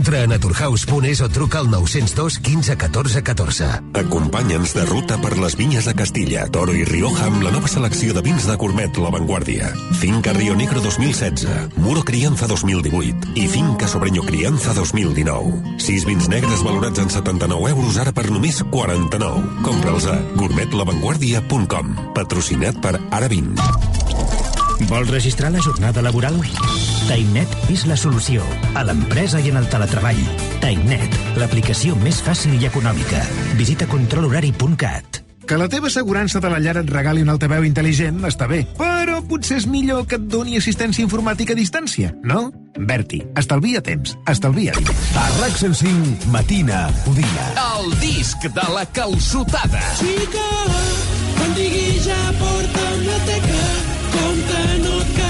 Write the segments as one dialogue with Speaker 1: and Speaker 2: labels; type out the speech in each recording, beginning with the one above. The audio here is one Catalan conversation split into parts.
Speaker 1: Entra a naturhaus.es o truca al 902 15 14 14.
Speaker 2: Acompanya'ns de ruta per les vinyes de Castilla, Toro i Rioja amb la nova selecció de vins de Gourmet La Vanguardia. Finca Rio Negro 2016, Muro Crianza 2018 i Finca Sobreño Crianza 2019. Sis vins negres valorats en 79 euros ara per només 49. Compra'ls a gourmetlavanguardia.com. Patrocinat per Ara Vins.
Speaker 3: Vols registrar la jornada laboral? TimeNet és la solució a l'empresa i en el teletreball. TimeNet, l'aplicació més fàcil i econòmica. Visita controlhorari.cat.
Speaker 4: Que la teva assegurança de la llar et regali un altaveu intel·ligent està bé, però potser és millor que et doni assistència informàtica a distància, no? Berti, estalvia temps, estalvia diners.
Speaker 5: A RAC 105, Matina, Codina.
Speaker 6: El disc de la calçotada.
Speaker 7: Xica, quan digui ja porta'm la teca, com que no et caigui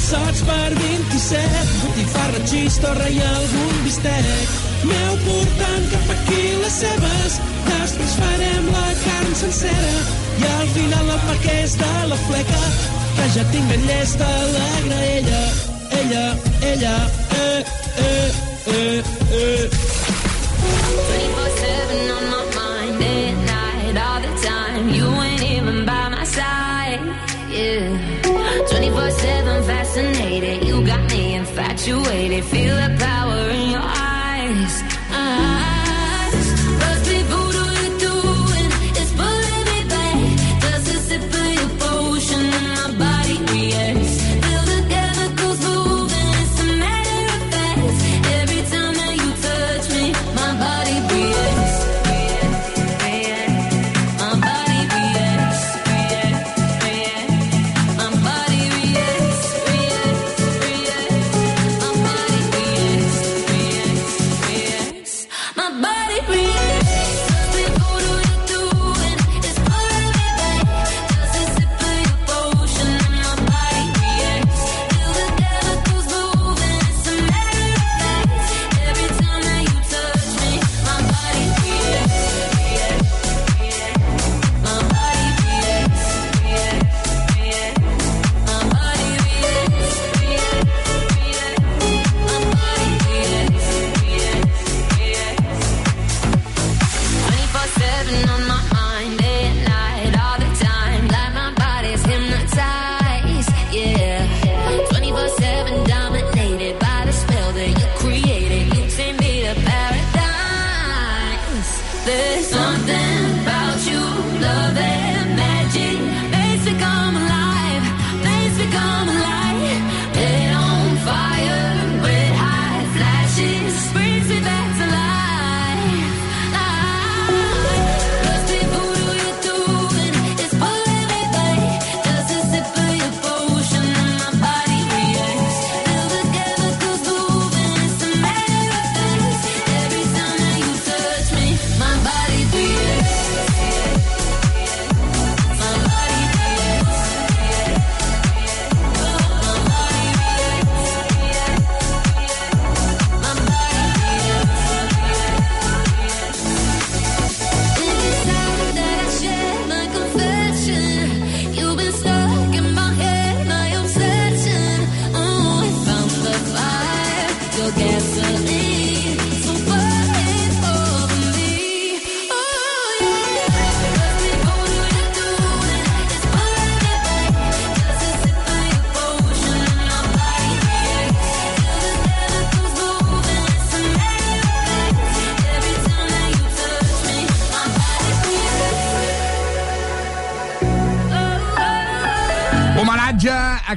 Speaker 7: calçots per 27, botifarra, xistorra i algun bistec. Meu portant cap aquí les cebes, després farem la carn sencera i al final el paquet de la fleca, que ja tinc ben llesta la graella. Ella, ella, eh, eh, eh, eh.
Speaker 8: 24-7 on infatuated. Feel the power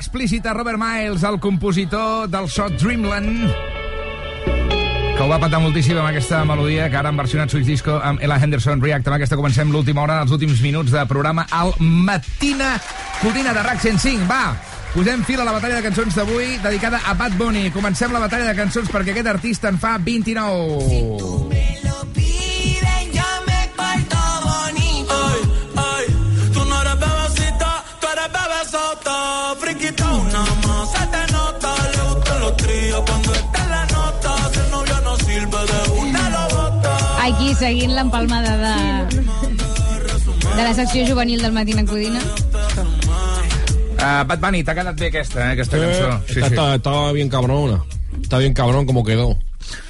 Speaker 9: Homenatge explícit a Robert Miles, el compositor del so Dreamland, que ho va patar moltíssim amb aquesta melodia, que ara han versionat Switch Disco amb Ella Henderson React. Amb aquesta comencem l'última hora, els últims minuts de programa al Matina Codina de RAC 105. Va, posem fil a la batalla de cançons d'avui, dedicada a Bad Bunny. Comencem la batalla de cançons perquè aquest artista en fa 29.
Speaker 7: Piden, yo me porto bonito. Ay, ay, tú no eres bebecita, tú eres bebesota.
Speaker 10: Seguint l'empalmada de, de la secció juvenil del Matina Codina.
Speaker 9: Uh, Bad Bunny, t'ha quedat bé aquesta, eh, aquesta
Speaker 11: Eh,
Speaker 9: cançó.
Speaker 11: está, está- estaba bien cabrona. Está bien cabrón como quedó.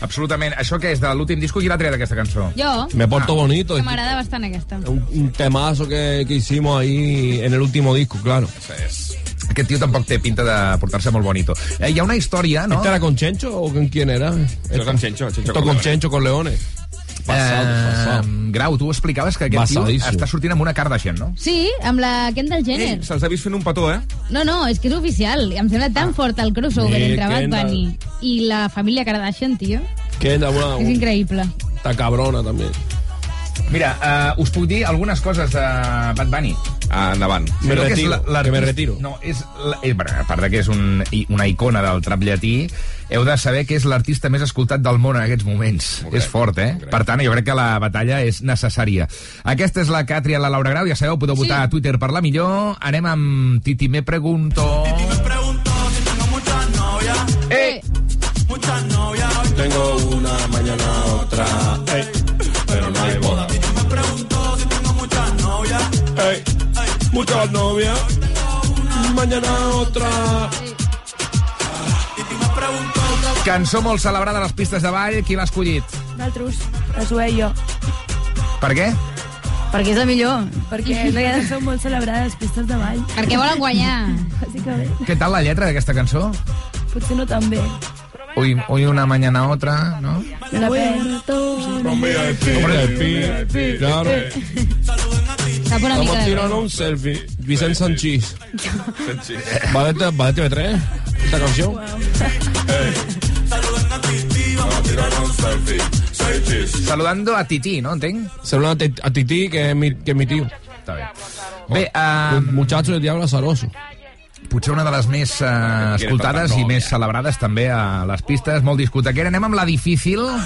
Speaker 9: Absolutament. Això què és, de l'últim disco? Qui l'ha triat, aquesta cançó?
Speaker 10: Jo,
Speaker 11: Me porto bonito.
Speaker 10: que m'agrada bastant aquesta.
Speaker 11: Un, un temazo que, que hicimos ahí en el último disco, claro.
Speaker 9: Aquest tio tampoc té pinta de portar-se molt bonito. Eh, hi ha una història, no?
Speaker 11: ¿Este era con Chencho o con quién era?
Speaker 7: Esto con Chencho, Chencho
Speaker 11: Esto
Speaker 7: con
Speaker 11: con
Speaker 7: Leones.
Speaker 11: Chencho, con Leones. Passado.
Speaker 9: Eh, Grau, tu explicaves que aquest tio està sortint amb una Kardashian, no?
Speaker 10: Sí, amb la Kendall Jenner.
Speaker 7: Ei, se'ls ha vist fent un petó, eh?
Speaker 10: No, no, és que és oficial. Em sembla tan fort el crossover
Speaker 11: Eh,
Speaker 10: entre Bad
Speaker 11: Kendall.
Speaker 10: Bunny i la família Kardashian, tio.
Speaker 11: Era una,
Speaker 10: És increïble.
Speaker 11: Está cabrona también.
Speaker 9: Mira, uh, us puc dir algunes coses de Bad Bunny.
Speaker 7: Ah, endavant.
Speaker 11: Me
Speaker 9: Sabeu que és
Speaker 11: retiro,
Speaker 9: la-
Speaker 11: que me retiro.
Speaker 9: No, és, la, eh, bueno, a part de que és un, una icona del trap llatí, heu de saber que és l'artista més escoltat del món en aquests moments.
Speaker 7: crec,
Speaker 9: és fort, eh?
Speaker 7: crec.
Speaker 9: Per tant, jo crec que la batalla és necessària. Aquesta és la que ha triat la Laura Grau, ja sabeu, podeu votar
Speaker 10: Sí.
Speaker 9: a Twitter per la millor. Anem amb Titi Me Pregunto. Eh!
Speaker 11: Tengo una, mañana otra. Ey, muchas novias. Mañana otra.
Speaker 9: Cançó molt celebrada a les pistes de ball. Qui l'ha escollit?
Speaker 12: D'altres, la i jo.
Speaker 9: Per què?
Speaker 12: Perquè és la millor. Perquè és una cançó molt celebrada a les pistes de ball.
Speaker 10: Perquè volen guanyar.
Speaker 12: Bàsicament.
Speaker 9: Què tal la lletra d'aquesta cançó?
Speaker 12: Potser no tan bé.
Speaker 9: Hoy, hoy una mañana otra, ¿no?
Speaker 12: Me la pego.
Speaker 11: VIP, claro.
Speaker 10: Sap una mica de breu.
Speaker 11: un selfie. Vicente Sanchís. ¿Va de, va de TV3 esta canción?
Speaker 9: Saludando a Titi, no entenc?
Speaker 11: Saluda a Ti- a Titi, que es mi, que es mi tío.
Speaker 9: Està bé. Bé,
Speaker 11: Un
Speaker 9: uh,
Speaker 11: muchacho del diablo azaroso.
Speaker 9: potser una de les més uh, escoltades i més celebrades també a les pistes, molt discotequera. Anem amb la difícil. Un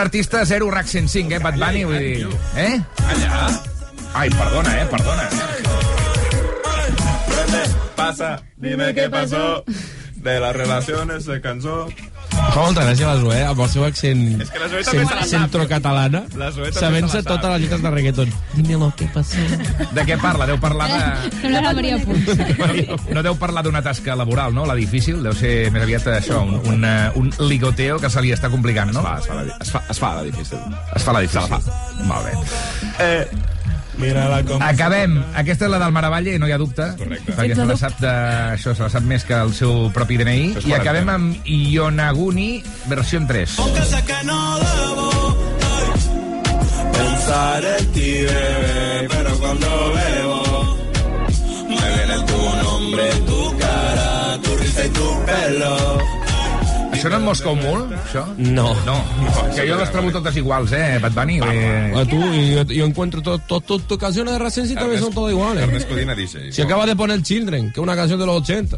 Speaker 9: artista 0 RAC 105, eh, Bad Bunny, vull dir... Eh?
Speaker 7: Allà.
Speaker 9: Ai, perdona, eh, perdona.
Speaker 7: Pasa, dime qué pasó. De las relaciones se cansó.
Speaker 11: Fa molta gràcia la Zoé, amb el seu accent
Speaker 7: És que la Zoé també se la sap.
Speaker 11: centrocatalana, sabent-se totes les lletres de reggaeton. Dímelo, què passa?
Speaker 9: De què parla? Deu parlar de...
Speaker 10: Sembla la Maria Puig.
Speaker 9: No, no deu parlar d'una tasca laboral, no? La difícil, deu ser més aviat això, un, un, eh, un ligoteo que se li està complicant, no?
Speaker 7: Es fa, la, es fa, es fa la difícil.
Speaker 9: Es fa la difícil.
Speaker 7: Se la fa.
Speaker 9: Molt bé.
Speaker 7: Eh, mira la com...
Speaker 9: Acabem. Aquesta és la del Maravalle, no hi ha dubte.
Speaker 7: Correcte.
Speaker 9: Perquè se la sap, de, això, se la sap més que el seu propi DNI. I acabem amb Ionaguni, versió 3.
Speaker 7: Pensar en ti, bebé, pero cuando bebo me viene tu nombre, tu cara, tu risa y tu pelo.
Speaker 9: Això no et mosca molt, això?
Speaker 11: No.
Speaker 9: No, que jo les trobo totes iguals, eh, Bad Bunny. Eh,
Speaker 11: A tú, y yo, yo encuentro todas to, to- tus canciones de Rasensi también son todas iguales.
Speaker 7: Ernest Codina dice...
Speaker 11: Si acabas de poner Children, que es una canción de los 80.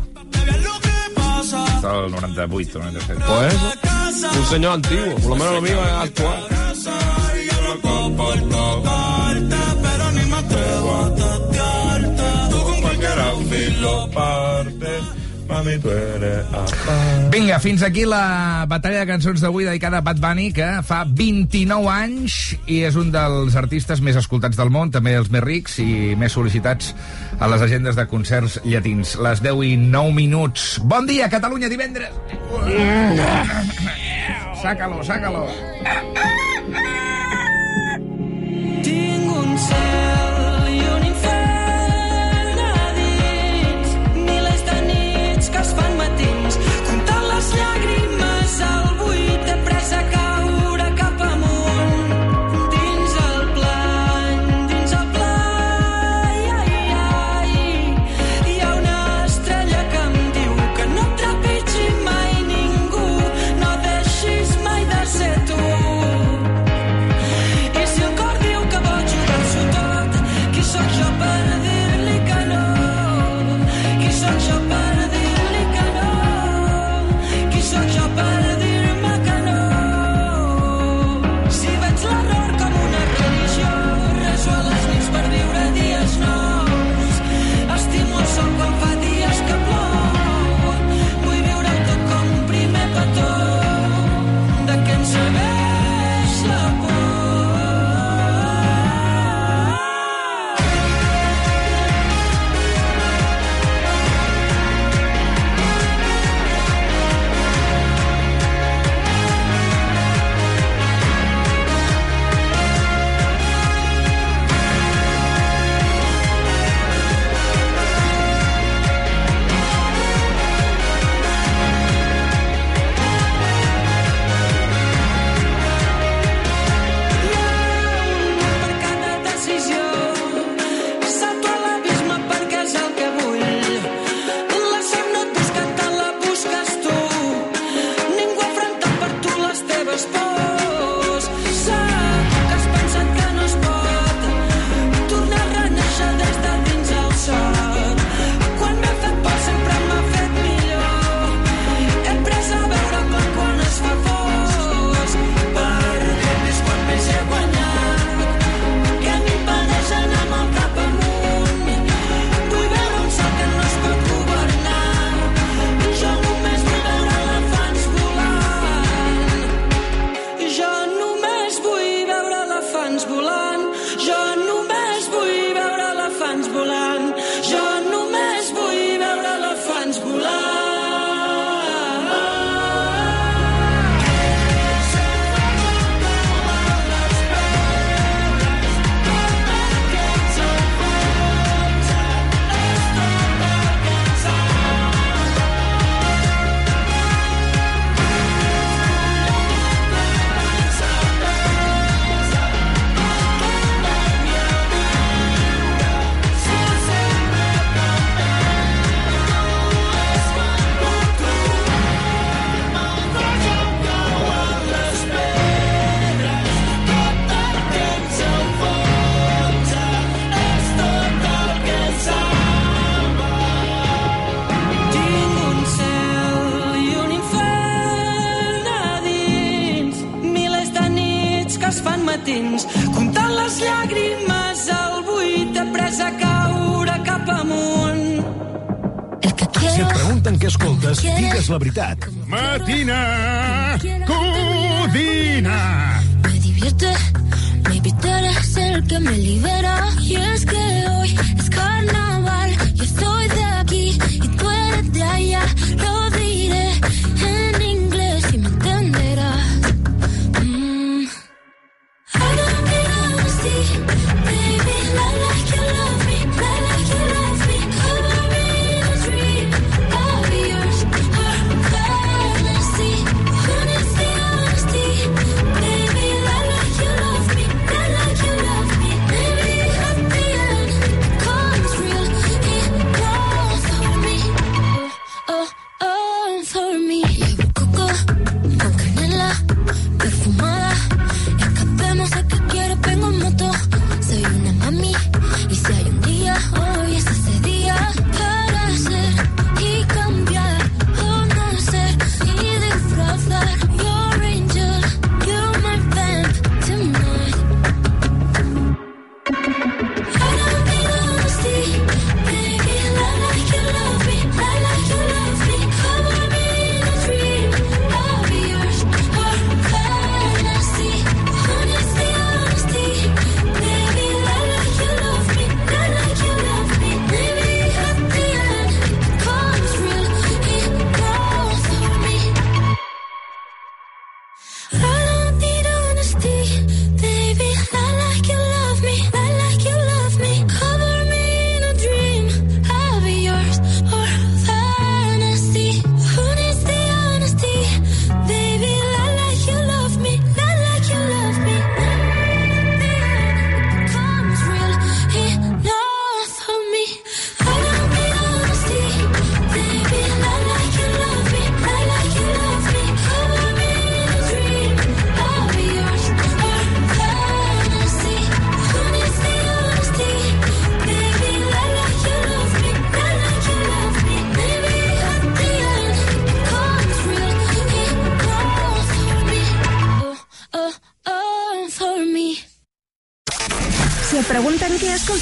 Speaker 9: Està el 98, 97.
Speaker 11: Pues eso, un señor antiguo, por lo menos lo mío es actual.
Speaker 7: Mami, tu eres
Speaker 9: Vinga, fins aquí la batalla de cançons d'avui dedicada a Bad Bunny, que fa 29 anys i és un dels artistes més escoltats del món, també els més rics i més sol·licitats a les agendes de concerts llatins. Les 10 i 9 minuts. Bon dia, Catalunya, divendres! Sácalo, sácalo.
Speaker 13: Tinc
Speaker 8: That.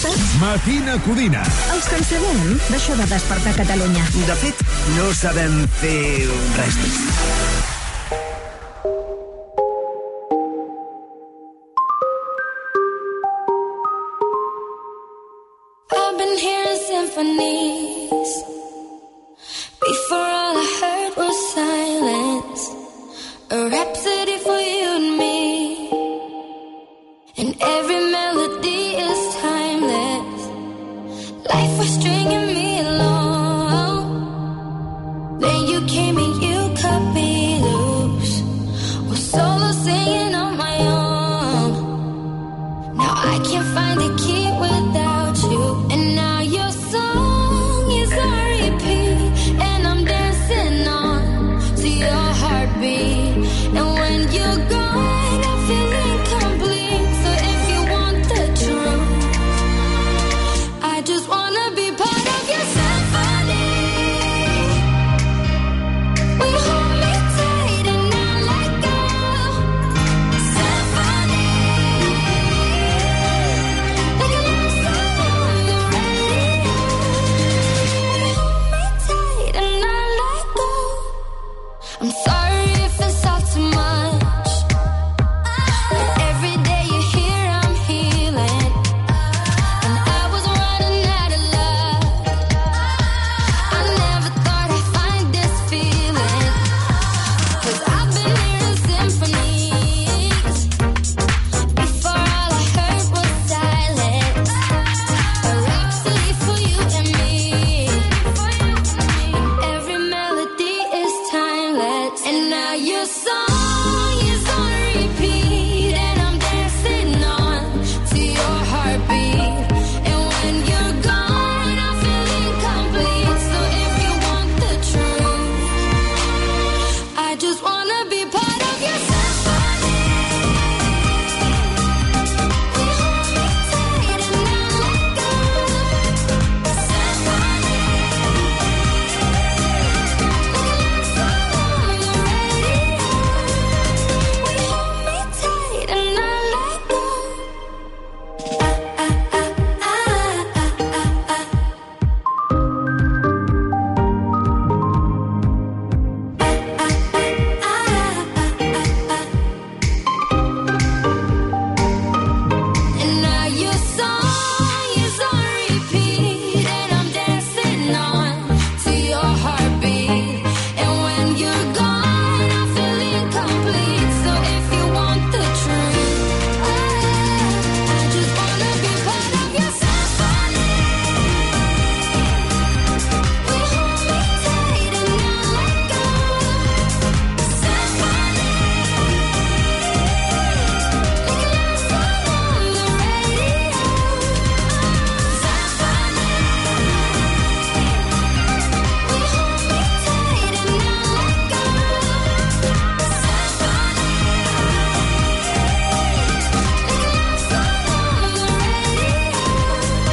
Speaker 8: Contes?
Speaker 4: Matina Codina.
Speaker 14: Els que en sabem d'això de despertar Catalunya.
Speaker 15: De fet, no sabem fer res.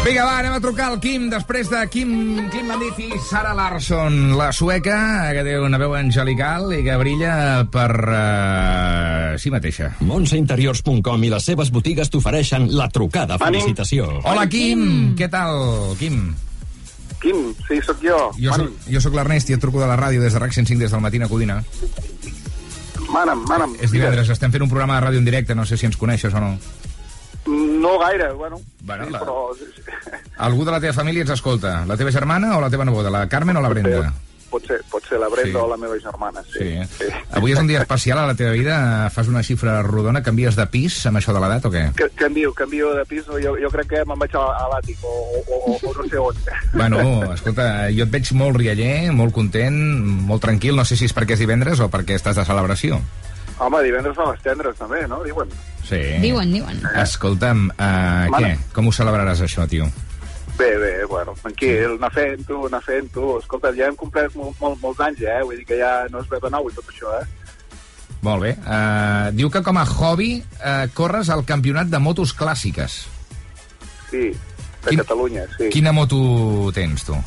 Speaker 9: Vinga, va, anem a trucar al Quim després de Quim, Quim Bandit i Sara Larsson, la sueca, que té una veu angelical i que brilla per uh, si mateixa.
Speaker 16: Montseinteriors.com i les seves botigues t'ofereixen la trucada felicitació.
Speaker 9: Hola, Quim! Què tal, Quim?
Speaker 17: Quim, sí, sóc jo.
Speaker 9: Jo soc, jo sóc l'Ernest i et truco de la ràdio des de RAC 105 des del matí a Codina.
Speaker 17: Mana'm, mana'm.
Speaker 9: És divendres, estem fent un programa de ràdio en directe, no sé si ens coneixes o no.
Speaker 17: No gaire, bueno.
Speaker 9: Bueno,
Speaker 17: sí,
Speaker 9: la-
Speaker 17: però...
Speaker 9: Algú de la teva família ens escolta? La teva germana o la teva neboda? La Carmen o la Brenda?
Speaker 17: Pot ser, pot ser la Brenda
Speaker 9: Sí.
Speaker 17: o la meva germana, sí.
Speaker 9: Sí. Avui és un dia especial a la teva vida, fas una xifra rodona, canvies de pis amb això de l'edat o què?
Speaker 17: Que, canvio, canvio de pis, jo, jo crec que me'n vaig a, a l'àtic o, o, o, o no sé on.
Speaker 9: Bueno, escolta, jo et veig molt rialler, molt content, molt tranquil, no sé si és perquè és divendres o perquè estàs de celebració.
Speaker 17: Home, divendres fa les tendres, també, no? Diuen.
Speaker 9: Sí.
Speaker 10: Diuen, diuen.
Speaker 9: Escolta'm, uh, què? Com ho celebraràs, això, tio?
Speaker 17: Bé, bé, bueno, tranquil, anar fent-ho, anar fent-ho. Escolta, ja hem complert molt, molt, molts anys, eh? Vull dir que ja no és bé de nou i tot això, eh?
Speaker 9: Molt bé. Uh, diu que com a hobby uh, corres al campionat de motos clàssiques.
Speaker 17: Sí, de Catalunya, sí.
Speaker 9: Quina moto tens, tu?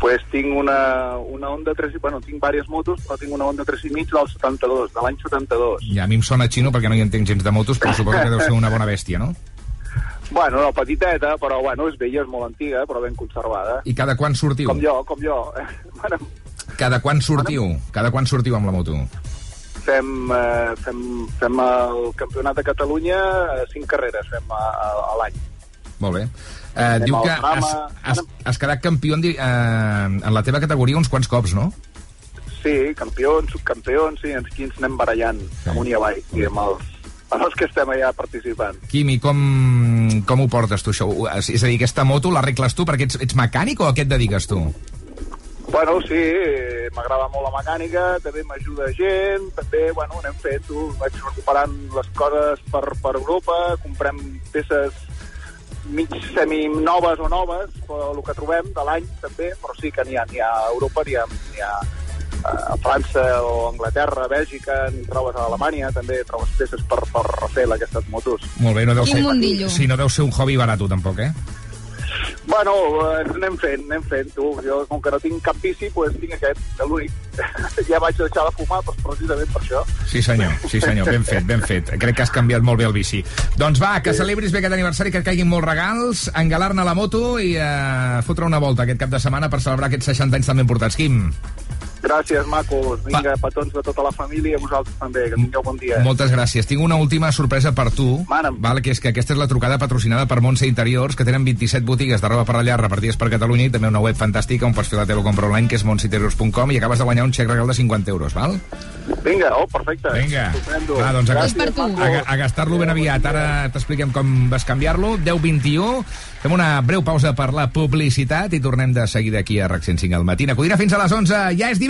Speaker 17: Pues tinc una, una Honda 3... Bueno, tinc diverses motos, però tinc una Honda 3 i mig del 72, de l'any 72.
Speaker 9: Ja a mi em sona xino perquè no hi entenc gens de motos, però suposo que deu ser una bona bèstia, no?
Speaker 17: Bueno, no, petiteta, però bueno, és vella, és molt antiga, però ben conservada.
Speaker 9: I cada quan sortiu?
Speaker 17: Com jo, com jo. Bueno,
Speaker 9: Cada quan sortiu? Cada quan sortiu amb la moto?
Speaker 17: fem, eh, fem, fem el Campionat de Catalunya, eh, cinc carreres fem a, a, a l'any.
Speaker 9: Molt bé. Uh,
Speaker 17: Anem
Speaker 9: diu que has, has, has quedat campió en, eh, en la teva categoria uns quants cops, no?
Speaker 17: Sí, campions, subcampions, sí, ens, aquí ens anem barallant amunt i avall, i amb els, amb els que estem allà participant.
Speaker 9: Quimi, com, com ho portes tu, això? És és a dir, aquesta moto l'arregles tu perquè ets, ets mecànic o a què et dediques tu?
Speaker 17: Bueno, sí, eh, m'agrada molt la mecànica, també m'ajuda gent, també, bueno, anem fent, vaig recuperant les coses per, per Europa, comprem peces mig semi-noves o noves, però el que trobem de l'any també, però sí que n'hi ha, n'hi ha a Europa, n'hi ha, n'hi ha, a França o Anglaterra, Bèlgica, en trobes a Alemanya, també trobes peces per, per refer aquestes motos.
Speaker 9: Molt bé, no deu
Speaker 10: Quin
Speaker 9: ser...
Speaker 10: mundillo.
Speaker 9: Sí, no deu ser un hobby barat, tampoc, eh?
Speaker 17: Bueno, eh, anem fent, anem fent, tu. Jo, com que no tinc cap bici, pues, tinc aquest, que l'únic. ja vaig deixar de fumar, doncs, precisament per això.
Speaker 9: Sí, senyor, sí, senyor, ben fet, ben fet. Crec que has canviat molt bé el bici. Doncs va, que celebris bé aquest aniversari, que et caiguin molts regals, engalar-ne la moto i eh, fotre una volta aquest cap de setmana per celebrar aquests 60 anys tan ben portats. Quim,
Speaker 17: Gràcies, macos. Vinga, petons de tota la família i a vosaltres també. Que tingueu bon dia.
Speaker 9: moltes gràcies. Tinc una última sorpresa per tu,
Speaker 17: Mana'm.
Speaker 9: val, que és que aquesta és la trucada patrocinada per Montse Interiors, que tenen 27 botigues de roba per allà repartides per Catalunya i també una web fantàstica on pots fer la teva compra online, que és montseinteriors.com i acabes de guanyar un xec regal de 50 euros, val?
Speaker 17: Vinga, oh, perfecte.
Speaker 9: Vinga. Ah, doncs a,
Speaker 17: Gràcies,
Speaker 9: a, a gastar-lo ben aviat. Ara t'expliquem com vas canviar-lo. 10-21. Fem una breu pausa per la publicitat i tornem de seguida aquí a RAC 105 al matí. Codina fins a les 11. Ja és divendres!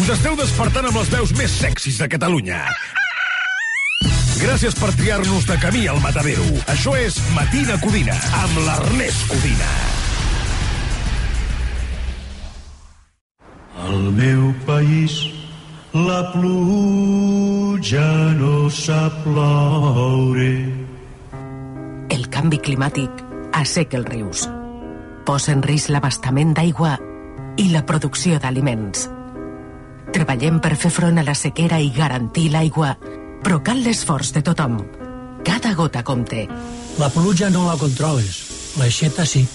Speaker 8: Us esteu despertant amb les veus més sexis de Catalunya. Gràcies per triar-nos de camí al Matadero. Això és Matina Codina, amb l'Ernest Codina.
Speaker 5: Al meu país la pluja no sap ploure.
Speaker 18: El canvi climàtic asseca els rius. Posa en risc l'abastament d'aigua i la producció d'aliments. Treballem per fer front a la sequera i garantir l'aigua, però cal l'esforç de tothom. Cada gota compte.
Speaker 19: La pluja no la controles, l'aixeta sí.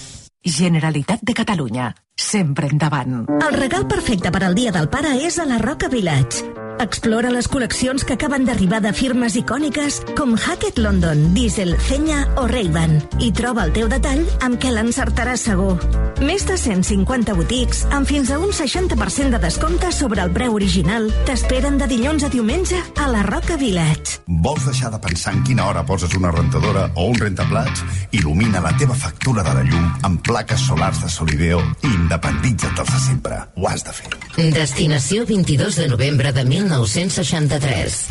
Speaker 18: Generalitat de Catalunya. Sempre endavant.
Speaker 14: El regal perfecte per al Dia del Pare és a la Roca Village. Explora les col·leccions que acaben d'arribar de firmes icòniques com Hackett London, Diesel, Cenya o Ray-Ban i troba el teu detall amb què l'encertaràs segur. Més de 150 botics amb fins a un 60% de descompte sobre el preu original t'esperen de dilluns a diumenge a la Roca Village.
Speaker 20: Vols deixar de pensar en quina hora poses una rentadora o un rentaplats? Il·lumina la teva factura de la llum amb plaques solars de Solideo i independitza't dels de sempre. Ho has de fer.
Speaker 21: Destinació 22 de novembre de 1963.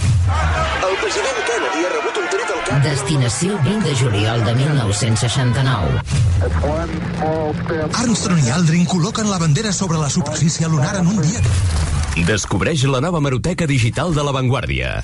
Speaker 22: El president Kennedy ha rebut un tret al cap.
Speaker 21: Destinació 20 de juliol de 1969.
Speaker 23: Armstrong i Aldrin col·loquen la bandera sobre la superfície lunar en un dia.
Speaker 24: Descobreix la nova maroteca digital de La Vanguardia.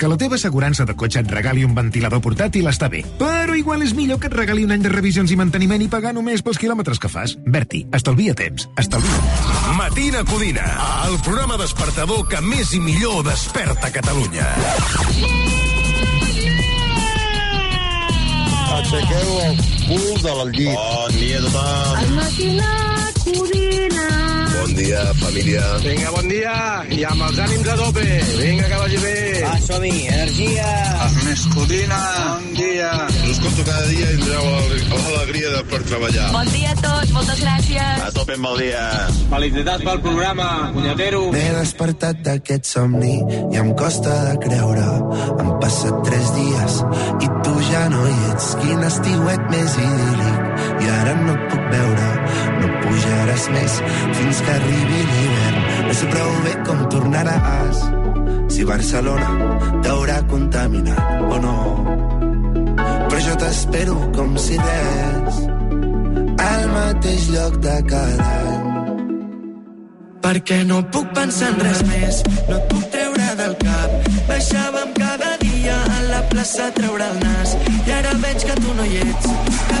Speaker 4: Que la teva assegurança de cotxe et regali un ventilador portàtil està bé, però igual és millor que et regali un any de revisions i manteniment i pagar només pels quilòmetres que fas. Berti, estalvia temps, estalvia.
Speaker 8: Matina Codina, el programa despertador que més i millor desperta Catalunya.
Speaker 25: Aixequeu el cul del llit. Bon dia a tothom.
Speaker 12: El matinat, Codina.
Speaker 25: Bon dia, família.
Speaker 26: Vinga, bon dia, i amb els ànims a tope. Vinga, que vagi bé.
Speaker 25: Va, som-hi, energia. Ernest Codina. Bon dia. Us escolto cada dia i doneu l'alegria de per treballar.
Speaker 12: Bon dia a tots, moltes gràcies.
Speaker 25: A tope amb el dia.
Speaker 26: Felicitats pel programa, punyetero.
Speaker 27: M'he despertat d'aquest somni i em costa de creure. Han passat tres dies i tu ja no hi ets. Quin estiuet més idíl·lic i ara no et puc veure. No pujaràs més fins que arribi l'hivern. No sé prou bé com tornaràs si Barcelona t'haurà contaminat o no. Però jo t'espero com si res al mateix lloc de cada any. Perquè no puc pensar en res més, no et puc treure del cap. Baixàvem cada dia a la plaça a treure el nas i ara veig que tu no hi ets, que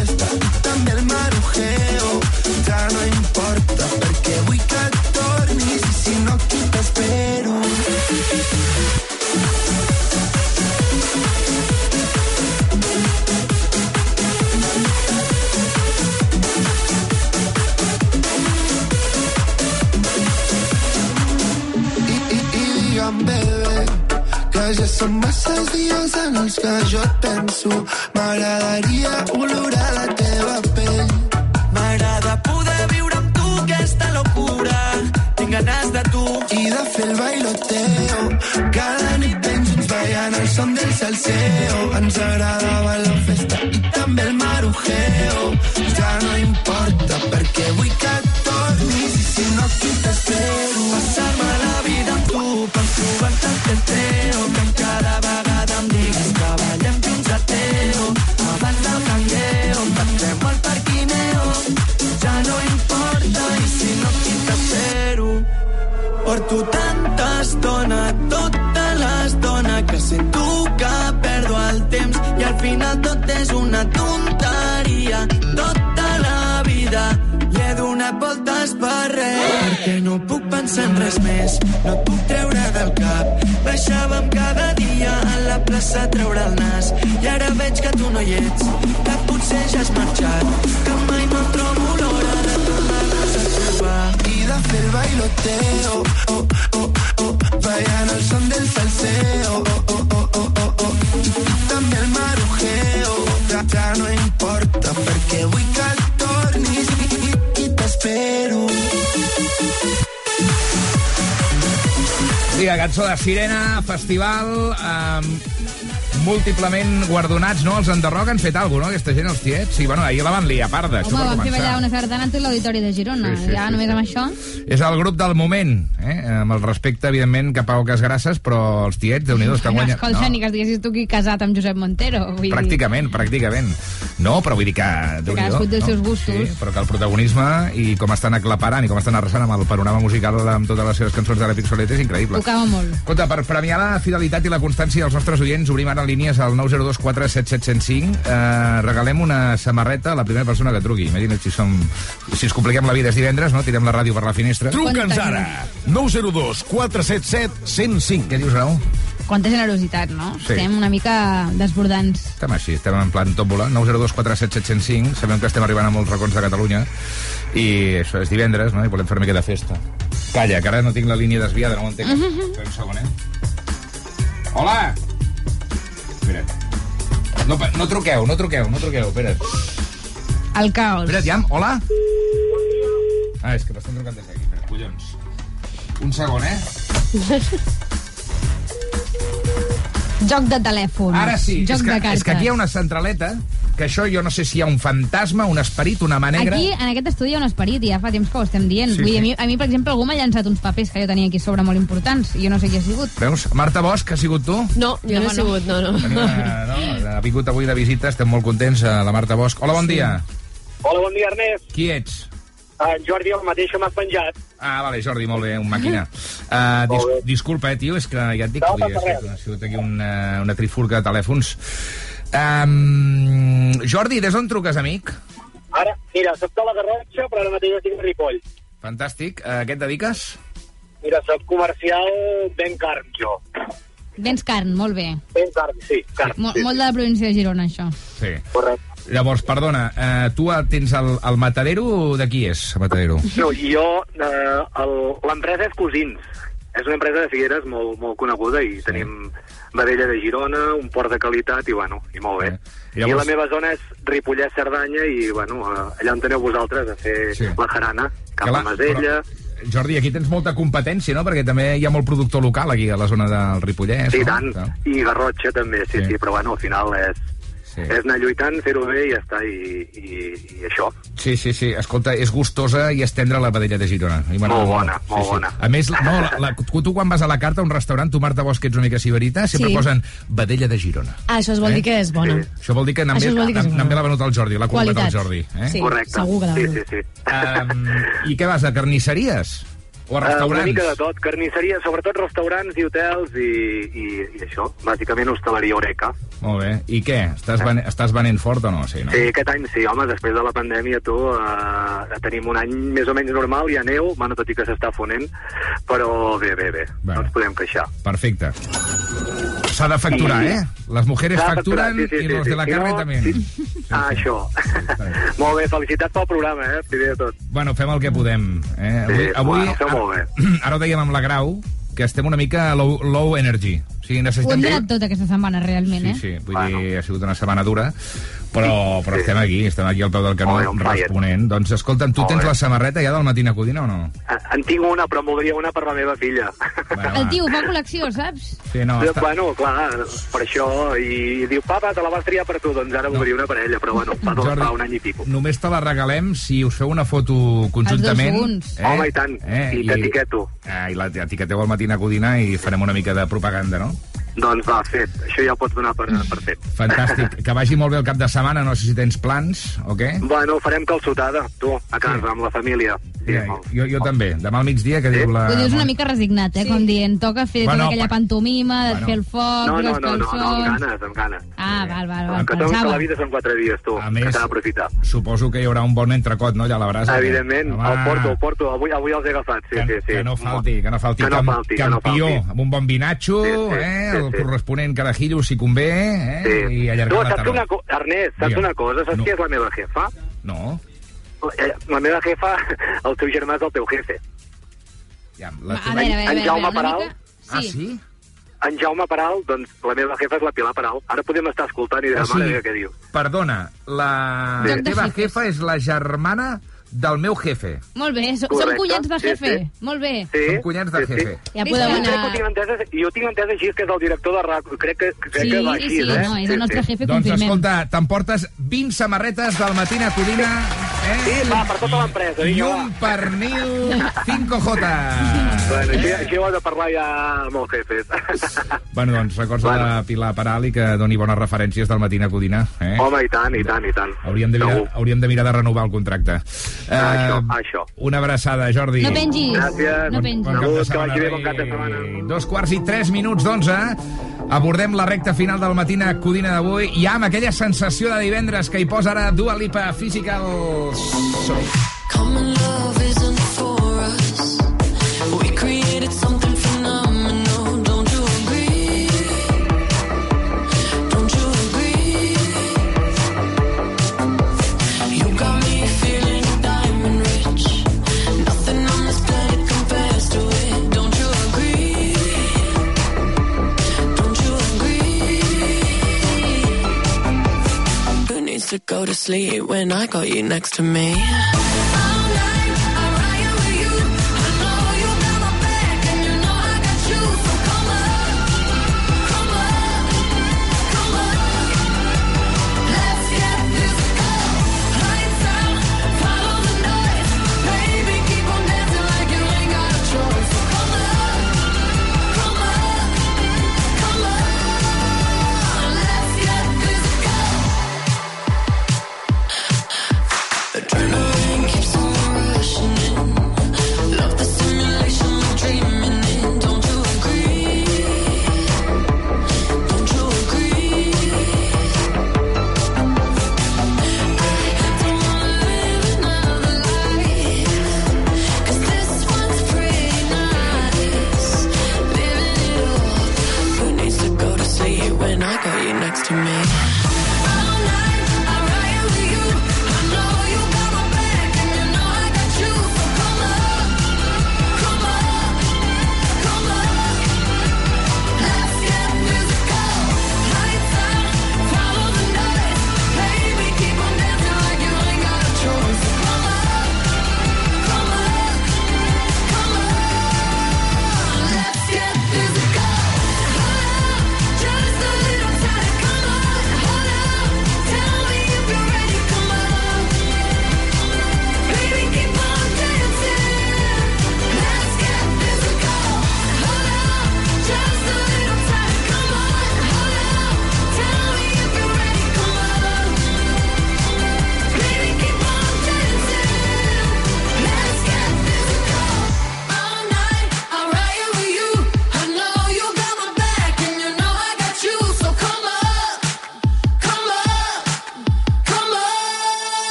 Speaker 27: els que jo et penso. M'agradaria olorar la teva pell.
Speaker 28: M'agrada poder viure amb tu aquesta locura. Tinc ganes de tu.
Speaker 27: I de fer el bailoteo. Cada nit ben junts ballant el son del salseo. Ens
Speaker 28: res més, no et puc treure del cap. Baixàvem cada dia a la plaça a treure el nas i ara veig que tu no hi ets, que potser ja has marxat, que mai no trobo l'hora de tornar-nos a trobar.
Speaker 27: I de fer el bailoteo.
Speaker 9: Cançó de Sirena, festival, eh, múltiplement guardonats, no? Els Enderroc han fet alguna cosa, no? Aquesta gent, els tiets. Sí, bueno, ahir la van liar parda, això
Speaker 10: Home,
Speaker 9: per
Speaker 10: vam fer ballar una sardana en tot l'auditori de Girona.
Speaker 9: Sí, sí,
Speaker 10: ja
Speaker 9: sí,
Speaker 10: només
Speaker 9: sí.
Speaker 10: amb això...
Speaker 9: És el grup del moment, eh? amb el respecte, evidentment, cap a Oques Grasses, però els tiets, déu nhi que
Speaker 10: no,
Speaker 9: guanyen...
Speaker 10: escolta, ni que es diguessis tu qui casat amb Josep Montero. Vull dir,
Speaker 9: Pràcticament, pràcticament. No, però vull dir que... déu nhi
Speaker 10: cadascú té els seus gustos.
Speaker 9: Sí, però que el protagonisme i com estan aclaparant i com estan arrasant amb el panorama musical amb totes les seves cançons de l'Epic Solet és increïble.
Speaker 10: Tocava molt.
Speaker 9: Escolta, per premiar la fidelitat i la constància dels nostres oients, obrim ara línies al 902 47705. Eh, regalem una samarreta a la primera persona que truqui. Imagina't si, som, si ens compliquem la vida és divendres, no? Tirem la ràdio per la finestra.
Speaker 8: Truca'ns ara. 902 477 105.
Speaker 9: Què dius, Grau?
Speaker 10: Quanta generositat, no?
Speaker 9: Sí.
Speaker 10: Estem una mica desbordants.
Speaker 9: Estem així, estem en plan tòmbola. 902 47705. Sabem que estem arribant a molts racons de Catalunya. I això és divendres, no? I volem fer una mica de festa. Calla, que ara no tinc la línia desviada, no ho entenc. Espera un segon, eh? Hola! Espera. No, no truqueu, no truqueu, no truqueu, espera't.
Speaker 10: El caos.
Speaker 9: Espera't, ja, hola? Ah, és que m'estan trucant des d'aquí, espera, collons. Un segon, eh?
Speaker 10: Joc de telèfon.
Speaker 9: Ara sí,
Speaker 10: Joc
Speaker 9: és que,
Speaker 10: de cartes.
Speaker 9: és que aquí hi ha una centraleta que això jo no sé si hi ha un fantasma, un esperit, una mà negra...
Speaker 10: Aquí, en aquest estudi, hi ha un esperit, i ja fa temps que ho estem dient.
Speaker 9: Sí,
Speaker 10: Vull
Speaker 9: sí.
Speaker 10: a, mi, a mi, per exemple, algú m'ha llançat uns papers que jo tenia aquí a sobre molt importants, i jo no sé qui ha sigut.
Speaker 9: Veus? Marta Bosch, ha sigut tu?
Speaker 12: No, jo no,
Speaker 10: No,
Speaker 12: he sigut, no, no.
Speaker 9: Tenim una, no? Ha vingut avui de visita, estem molt contents, eh, la Marta Bosch. Hola, bon dia.
Speaker 29: Hola, bon dia, Ernest.
Speaker 9: Qui ets?
Speaker 29: En Jordi, el mateix que m'has penjat.
Speaker 9: Ah, vale, Jordi, molt bé, un màquina. Uh, dis disculpa, eh, tio, és que ja et dic
Speaker 29: No
Speaker 9: que ha sigut aquí una, una trifurca de telèfons. Um, Jordi, des d'on truques, amic?
Speaker 29: Ara, mira, soc de la Garrotxa, però ara mateix estic a Ripoll.
Speaker 9: Fantàstic. Uh, què et dediques?
Speaker 29: Mira, soc comercial ben carn, jo.
Speaker 10: Vens carn, molt bé.
Speaker 29: Ben carn, sí, carn.
Speaker 10: Mo
Speaker 29: sí,
Speaker 10: molt de la província de Girona, això.
Speaker 9: Sí.
Speaker 29: Correcte.
Speaker 9: Llavors, perdona, uh, tu tens el, el matadero de qui és, el matadero?
Speaker 29: No, jo, eh, l'empresa és Cosins. És una empresa de Figueres molt, molt coneguda i tenim vedella de Girona, un port de qualitat i, bueno, i molt bé.
Speaker 9: I
Speaker 29: I,
Speaker 9: llavors-
Speaker 29: la meva zona és Ripollès, Cerdanya i, bueno, eh, allà on teniu vosaltres a fer
Speaker 9: Sí.
Speaker 29: la jarana, cap
Speaker 9: Clar,
Speaker 29: a Masella...
Speaker 9: Jordi, aquí tens molta competència, no? Perquè també hi ha molt productor local aquí a la zona del Ripollès.
Speaker 29: Sí,
Speaker 9: no?
Speaker 29: tant. I Garrotxa també, sí,
Speaker 9: Sí.
Speaker 29: sí, sí però bueno, al final és,
Speaker 9: Sí.
Speaker 29: és anar lluitant, fer-ho bé i ja està, i, i, i això.
Speaker 9: Sí, sí, sí. Escolta, és gustosa i és tendre la vedella de Girona. M'agrada
Speaker 29: Molt bona, molt bona.
Speaker 9: A més, no, la, la, tu, quan vas a la carta a un restaurant, tu, Marta Bosch, que ets una mica siberita, sempre
Speaker 12: Sí.
Speaker 9: posen vedella de Girona.
Speaker 12: Ah, això es vol
Speaker 9: Eh?
Speaker 12: dir que és bona.
Speaker 9: Això vol dir que
Speaker 12: Això
Speaker 9: també,
Speaker 12: vol dir que
Speaker 9: també l'ha venut el Jordi, el
Speaker 12: Qualitat.
Speaker 9: Jordi. Eh?
Speaker 12: Sí, Correcte. segur que l'ha
Speaker 29: Sí, sí, sí.
Speaker 9: Um, I què vas, a carnisseries? O a
Speaker 29: Eh,
Speaker 9: restaurants?
Speaker 29: una mica de tot, carnisseria, sobretot restaurants i hotels i, i, i això, bàsicament hostaleria Oreca.
Speaker 9: Molt bé. I què? Estàs, ven estàs venent fort o no? Sí, no?
Speaker 29: Sí, aquest any sí, home, després de la pandèmia, tu, eh, tenim un any més o menys normal, hi ha neu, bueno, tot i que s'està fonent, però bé, bé, bé, no ens podem queixar.
Speaker 9: Perfecte. S'ha de facturar, eh? Les mujeres facturan
Speaker 29: sí, sí,
Speaker 9: i
Speaker 29: sí,
Speaker 9: los
Speaker 29: sí.
Speaker 9: de la
Speaker 29: Si
Speaker 9: carne
Speaker 29: no,
Speaker 9: també.
Speaker 29: sí. Ah, això. molt bé, felicitats pel programa, eh, primer de tot.
Speaker 9: Bueno, fem el que podem. Eh? Avui,
Speaker 29: Sí,
Speaker 9: avui
Speaker 29: bueno, feu molt bé.
Speaker 9: Ara ho dèiem amb la Grau, que estem una mica low, low energy. O sigui,
Speaker 10: Ho hem
Speaker 9: necessitem...
Speaker 10: donat tot aquesta setmana, realment,
Speaker 9: Sí,
Speaker 10: eh?
Speaker 9: sí, vull dir, ha sigut una setmana dura, però, però estem aquí, estem aquí al peu del canó
Speaker 29: on fire.
Speaker 9: responent. Doncs escolta'm, tu
Speaker 29: Molt
Speaker 9: tens
Speaker 29: bé.
Speaker 9: la samarreta ja del Matina Codina o no?
Speaker 29: Eh, En tinc una, però voldria una per la meva filla.
Speaker 10: El tio fa col·lecció, saps?
Speaker 9: Sí, no, està...
Speaker 29: Bueno, clar, per això, i diu, papa, te la vas triar per tu, doncs ara voldria una per ella, però bueno, fa, dos,
Speaker 9: Jordi,
Speaker 29: fa un any i pico.
Speaker 9: Només te la regalem si us feu una foto conjuntament.
Speaker 29: junts. Home, i tant. I t'etiqueto.
Speaker 9: Eh, I la etiqueteu al Matina Codina i farem una mica de propaganda, no?
Speaker 29: Doncs va, fet. Això ja ho pots donar per, per fet.
Speaker 9: Fantàstic. Que vagi molt bé el cap de setmana, no sé si tens plans o què.
Speaker 29: Bueno, farem calçotada, tu, a casa, amb la família. Sí,
Speaker 9: Ja, jo, jo també. Demà al migdia, que diu la...
Speaker 10: Ho dius una mica resignat, eh? Com dient, toca fer
Speaker 9: Bueno,
Speaker 10: tota aquella
Speaker 9: pa-
Speaker 10: pantomima, de
Speaker 9: Bueno.
Speaker 10: fer el foc,
Speaker 29: No, no,
Speaker 10: les
Speaker 29: no, no, no, amb ganes, amb ganes.
Speaker 10: Ah, val, val, val.
Speaker 29: Que, som, que
Speaker 10: Pensava.
Speaker 29: la vida són quatre dies, tu,
Speaker 9: A
Speaker 29: que s'ha d'aprofitar.
Speaker 9: Suposo que hi haurà un bon entrecot, no, allà a la brasa.
Speaker 29: Evidentment,
Speaker 9: Home,
Speaker 29: el porto, el porto, avui, avui els he agafat, sí, sí, sí.
Speaker 9: Que no falti, que no falti.
Speaker 29: Que no falti, que no
Speaker 9: Campió,
Speaker 29: falti.
Speaker 9: amb un bon vinatxo,
Speaker 29: Sí, sí,
Speaker 9: eh,
Speaker 29: sí,
Speaker 9: el
Speaker 29: sí.
Speaker 9: corresponent carajillo, si convé, eh,
Speaker 29: Sí.
Speaker 9: i allargar
Speaker 29: Tu,
Speaker 9: la tarda.
Speaker 29: una Ernest, saps
Speaker 9: Digue'm.
Speaker 29: una cosa? Saps
Speaker 9: No.
Speaker 29: qui és la meva jefa?
Speaker 9: No.
Speaker 29: Eh, La meva jefa, el teu germà és el teu jefe.
Speaker 9: Ja,
Speaker 10: A veure, a veure, a veure,
Speaker 29: en Jaume
Speaker 10: una
Speaker 29: Peral.
Speaker 10: mica...
Speaker 9: Ah, sí?
Speaker 29: En Jaume Peral, doncs la meva jefa és la Pilar Peral. Ara podem estar escoltant i
Speaker 9: O
Speaker 29: dirà,
Speaker 9: sigui,
Speaker 29: mare meva, què diu.
Speaker 9: Perdona, la
Speaker 10: Joc de
Speaker 9: teva jefa és la germana del meu jefe.
Speaker 10: Molt bé, so,
Speaker 29: Correcte,
Speaker 10: som cunyats de
Speaker 29: sí,
Speaker 10: jefe.
Speaker 29: sí.
Speaker 10: Molt bé.
Speaker 29: Sí,
Speaker 9: Som cunyats de
Speaker 29: sí,
Speaker 9: jefe.
Speaker 29: Sí.
Speaker 10: Ja podeu
Speaker 29: jo
Speaker 10: anar-
Speaker 29: crec que ho tinc entès, jo tinc entès així, que és el director de RAC. Crec que, crec
Speaker 10: Sí,
Speaker 29: que va així,
Speaker 10: sí,
Speaker 29: eh?
Speaker 10: no, és el nostre jefe,
Speaker 9: Doncs
Speaker 10: confirmem.
Speaker 9: escolta, t'emportes 20 samarretes del Matina Codina, eh?
Speaker 29: Sí, va, per tota l'empresa,
Speaker 9: I un pernil 5J.
Speaker 29: Bueno, així, així ho he de parlar ja amb els jefes.
Speaker 9: Bueno, doncs records bueno. de Pilar i que doni bones referències del Matina Codina. Eh?
Speaker 29: Home, i tant, i tant, i tant.
Speaker 9: Hauríem de, mirar,
Speaker 29: Segur.
Speaker 9: hauríem de mirar de renovar el contracte.
Speaker 29: Això,
Speaker 9: Eh,
Speaker 29: això.
Speaker 9: Una abraçada, Jordi.
Speaker 10: No pengis.
Speaker 29: Gràcies.
Speaker 10: No pengis.
Speaker 9: Bon cap de setmana,
Speaker 29: vagi bé,
Speaker 9: rei.
Speaker 29: bon cap de setmana.
Speaker 9: Dos quarts i tres minuts d'onze. Abordem la recta final del Matina Codina d'avui, ja amb aquella sensació de divendres que hi posa ara Dua Lipa Physical Soul.
Speaker 8: Common love isn't for to go to sleep when I got you next to me?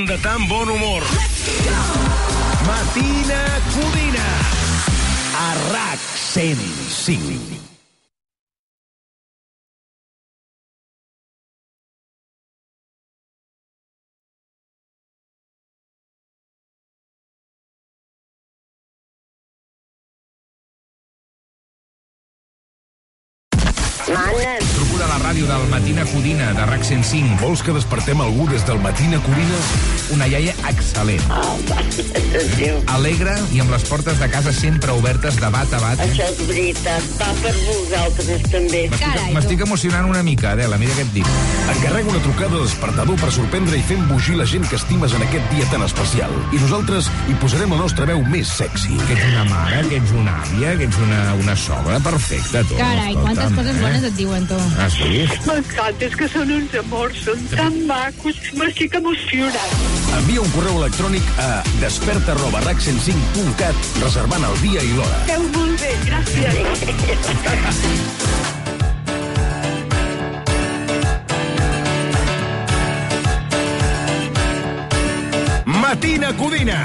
Speaker 8: Posen de tan bon humor. Matina Codina. A RAC 105.
Speaker 9: Codina, de RAC 105.
Speaker 8: Vols que despertem algú des del Matina Codina?
Speaker 9: Una iaia excel·lent. Alegre i amb les portes de casa sempre obertes de bat a bat.
Speaker 30: Això és veritat, va per vosaltres també.
Speaker 9: M'estic emocionant una mica, Adela, mira què et dic.
Speaker 8: Encarrega una trucada de despertador per sorprendre i fer embogir la gent que estimes en aquest dia tan especial. I nosaltres hi posarem la nostra veu més sexy.
Speaker 9: Que ets una mare, que ets una àvia, que ets una, una sogra perfecta, tu.
Speaker 10: Carai, quantes coses
Speaker 9: eh?
Speaker 10: bones et diuen, tu.
Speaker 9: Ah, sí?
Speaker 30: M'encanta, és que són uns amors, són tan macos, m'estic emocionant.
Speaker 8: Envia un correu electrònic a desperta arroba rac105.cat reservant el dia i l'hora.
Speaker 30: Esteu molt bé, gràcies.
Speaker 8: Matina Codina.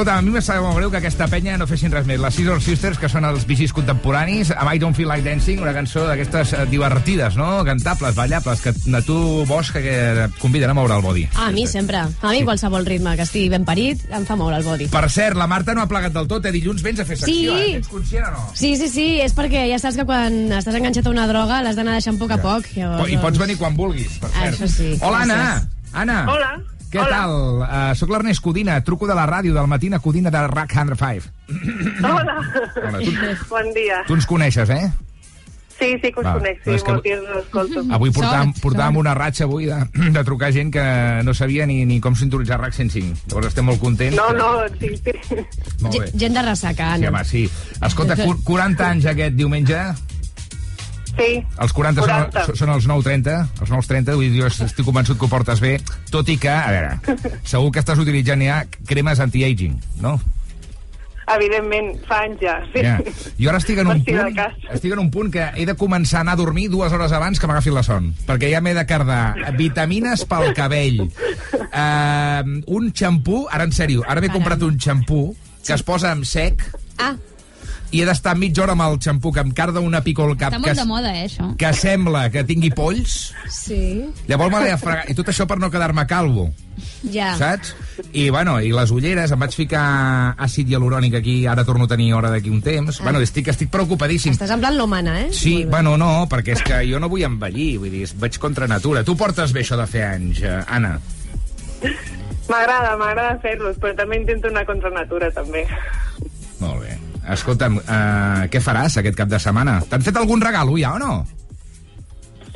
Speaker 9: Escolta, a mi me sap molt greu que aquesta penya no fessin res més. Les Scissor Sisters, que són els vigis contemporanis, amb I Don't Feel Like Dancing, una cançó d'aquestes eh, divertides, no? Cantables, ballables, que a tu, Bosch, que, que et conviden a moure el body.
Speaker 31: A mi sempre. A mi qualsevol ritme que estigui ben parit em fa moure el body.
Speaker 9: Per cert, la Marta no ha plegat del tot, eh? Dilluns vens a fer secció,
Speaker 31: Sí.
Speaker 9: eh? Ets conscient o no?
Speaker 31: Sí, sí, sí, és perquè ja saps que quan estàs enganxat a una droga l'has d'anar deixant a poc a poc. Llavors,
Speaker 9: I pots venir quan vulguis, per cert.
Speaker 31: això sí,
Speaker 9: Hola, Anna.
Speaker 31: gràcies.
Speaker 9: Anna.
Speaker 31: Hola.
Speaker 9: Què
Speaker 31: Hola.
Speaker 9: tal? Uh, soc l'Ernest Codina, truco de la ràdio del matí a Codina de RAC 105.
Speaker 30: Hola.
Speaker 9: Hola, tu-
Speaker 30: Bon dia.
Speaker 9: Tu ens coneixes, eh?
Speaker 30: Sí, sí que us
Speaker 9: Va,
Speaker 30: conec, sí,
Speaker 9: és que
Speaker 30: us escolto.
Speaker 9: Avui portàvem, portàvem una ratxa avui de, de trucar gent que no sabia ni, ni com sintonitzar RAC 105. Llavors estem molt contents.
Speaker 30: No, no, sí, sí.
Speaker 9: Molt bé.
Speaker 31: Gent de ressaca,
Speaker 9: Sí,
Speaker 31: Anna.
Speaker 9: home, sí. Escolta, cu- 40 anys aquest diumenge.
Speaker 30: Sí.
Speaker 9: Els 40,
Speaker 30: 40.
Speaker 9: Són, són els 9.30, els 9.30, vull dir, jo estic convençut que ho portes bé, tot i que, a veure, segur que estàs utilitzant ja cremes anti-aging, no?
Speaker 30: Evidentment, fa anys ja. Sí.
Speaker 9: Ja. Jo ara estic en un punt, estic en un punt que he de començar a anar a dormir dues hores abans que m'agafi la son, perquè ja m'he de cardar vitamines pel cabell, uh, un xampú, ara en sèrio, ara m'he comprat un xampú que es posa en sec
Speaker 31: Ah.
Speaker 9: I he d'estar mitja hora amb el xampú que em carda una pico al cap
Speaker 10: Està
Speaker 9: que,
Speaker 10: de moda, eh, això.
Speaker 9: que sembla que tingui polls
Speaker 31: Sí.
Speaker 9: Llavors me l'he de fregar. I tot això per no quedar-me calvo,
Speaker 31: Ja.
Speaker 9: saps? I, bueno, i les ulleres, em vaig ficar àcid hialurònic aquí, ara torno a tenir hora d'aquí un temps.
Speaker 31: Ah.
Speaker 9: Bueno, estic, estic preocupadíssim.
Speaker 31: Estàs en plan l'humana, eh?
Speaker 9: Sí, bueno, no, perquè és que jo no vull envellir, vull dir, vaig contra natura. Tu portes bé això de fer anys, eh, Anna?
Speaker 30: M'agrada, m'agrada fer-los, però també intento anar contra natura, també.
Speaker 9: Molt bé. Escolta'm, uh, què faràs aquest cap de setmana? T'han fet algun regalo ja o no?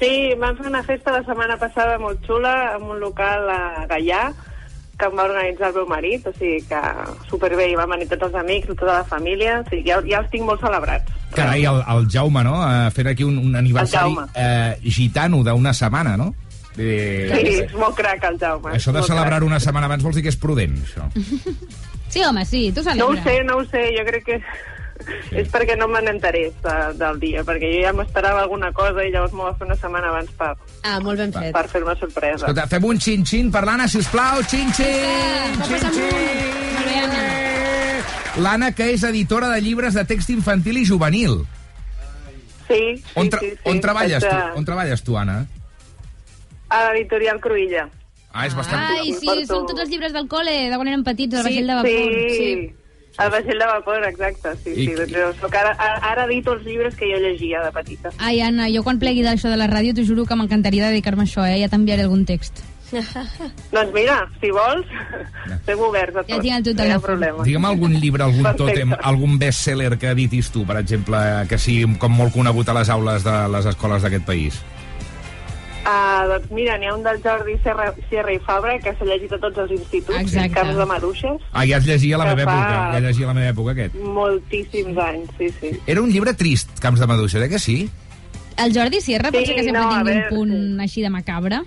Speaker 30: Sí, vam fer una festa la setmana passada molt xula en un local a Gaià que em va organitzar el meu marit, o sigui que superbé, i van venir tots els amics, tota la família, o sigui, ja, ja els tinc molt celebrats.
Speaker 9: Carai, el, el Jaume, no? Uh, fent aquí un, un aniversari uh, gitano d'una setmana, no? Eh,
Speaker 30: Sí, és molt crac el Jaume.
Speaker 9: Això de celebrar una setmana abans vols dir que és prudent, això.
Speaker 10: Sí, home, sí, tu
Speaker 30: No ho
Speaker 10: celebra.
Speaker 30: sé, no ho sé, jo crec que és perquè no me n'enterés de, del dia, perquè jo ja m'esperava alguna cosa i llavors m'ho va fer una setmana abans per,
Speaker 31: Ah, molt ben fet.
Speaker 30: per fer una sorpresa.
Speaker 9: Escolta, fem un xin-xin per l'Anna, sisplau. Xin-xin! L'Anna, que és editora de llibres de text infantil i juvenil.
Speaker 30: Sí, sí,
Speaker 9: On, tra
Speaker 30: sí, sí.
Speaker 9: on treballes tu,
Speaker 30: a-
Speaker 9: on treballes tu, Anna?
Speaker 30: A l'editorial Cruïlla.
Speaker 9: Ah, és bastant...
Speaker 10: Ai, sí, són tots els llibres del col·le, de quan érem petits, del
Speaker 30: Sí,
Speaker 10: vaixell de vapor.
Speaker 30: sí. El vaixell de vapor, exacte, sí,
Speaker 9: I-
Speaker 30: sí. Doncs jo soc ara, ara, edito els llibres que jo llegia de petita.
Speaker 10: Ai, Anna, jo quan plegui d'això de la ràdio t'ho juro que m'encantaria dedicar-me a això, eh? Ja t'enviaré algun text.
Speaker 30: Doncs mira, si vols, estem oberts a tot.
Speaker 10: Ja tinc el teu
Speaker 30: No hi ha
Speaker 10: telèfon.
Speaker 30: problema.
Speaker 9: Digue'm algun llibre, algun
Speaker 30: Perfecte.
Speaker 9: tòtem, algun best-seller que editis tu, per exemple, que sigui com molt conegut a les aules de les escoles d'aquest país.
Speaker 30: Ah, doncs mira, n'hi ha un del Jordi Serra, Sierra i Fabra que s'ha llegit a tots els instituts,
Speaker 10: Exacte.
Speaker 30: Camps de Maduixes,
Speaker 9: Ah, ja es llegia a la meva
Speaker 30: fa-
Speaker 9: època, ja llegia a la meva època, aquest.
Speaker 30: moltíssims anys, sí, sí.
Speaker 9: Era un llibre trist, Camps de Maduixa, eh que sí?
Speaker 10: El Jordi Sierra
Speaker 30: Sí,
Speaker 10: ser que sempre
Speaker 30: no,
Speaker 10: tingui un punt així de macabre.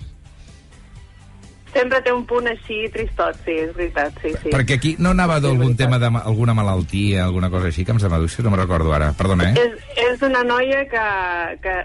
Speaker 30: Sempre té un punt així tristot, sí, és veritat, sí, sí.
Speaker 9: Perquè aquí no anava d'algun tema d'alguna malaltia, alguna cosa així, Camps de Maduixa, no me'n recordo ara, perdona, eh?
Speaker 30: És, és una noia que, que,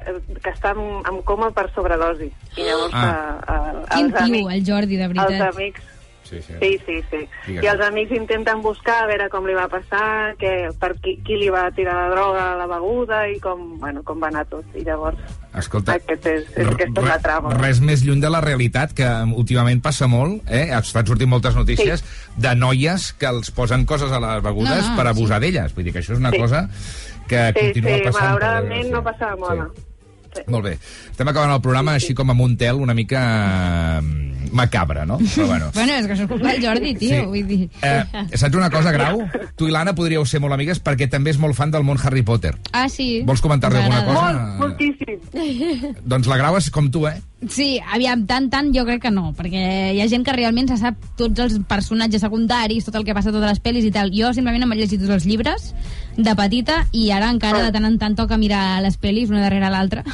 Speaker 30: que està en, en coma per sobredosi. I llavors Ah. a, a,
Speaker 10: Quin
Speaker 30: els
Speaker 10: tio,
Speaker 30: amics...
Speaker 10: el Jordi, de veritat.
Speaker 30: Els amics...
Speaker 9: Sí, sí.
Speaker 30: Sí, sí, sí.
Speaker 9: Digues.
Speaker 30: I els amics intenten buscar a veure com li va passar, que, per qui, qui li va tirar la droga a la beguda i com, bueno, com va anar tot. I llavors
Speaker 9: Escolta,
Speaker 30: aquest és, és, aquesta és la trama.
Speaker 9: res més lluny de la realitat, que últimament passa molt, eh? estan sortint moltes notícies
Speaker 30: Sí.
Speaker 9: de noies que els posen coses a les begudes
Speaker 30: No, no,
Speaker 9: per abusar d'elles. Vull dir que això és una
Speaker 30: Sí.
Speaker 9: cosa que
Speaker 30: Sí,
Speaker 9: continua
Speaker 30: sí,
Speaker 9: passant. per
Speaker 30: malauradament no passa de moda.
Speaker 9: Molt bé. Estem acabant el programa així com amb un tel una mica eh, macabre, no? Però bueno.
Speaker 10: Bueno, és que això és culpa del Jordi, tio,
Speaker 9: Sí.
Speaker 10: vull dir...
Speaker 9: Eh, saps una cosa, Grau? Tu i l'Anna podríeu ser molt amigues perquè també és molt fan del món Harry Potter.
Speaker 10: Ah, sí.
Speaker 9: Vols comentar-li alguna cosa?
Speaker 30: Molt, moltíssim.
Speaker 9: Doncs la Grau és com tu, eh?
Speaker 10: Sí, aviam, tant, tant, jo crec que no, perquè hi ha gent que realment se sap tots els personatges secundaris, tot el que passa a totes les pel·lis i tal. Jo simplement em vaig llegir tots els llibres de petita i ara encara de tant en tant toca mirar les pel·lis una darrere l'altra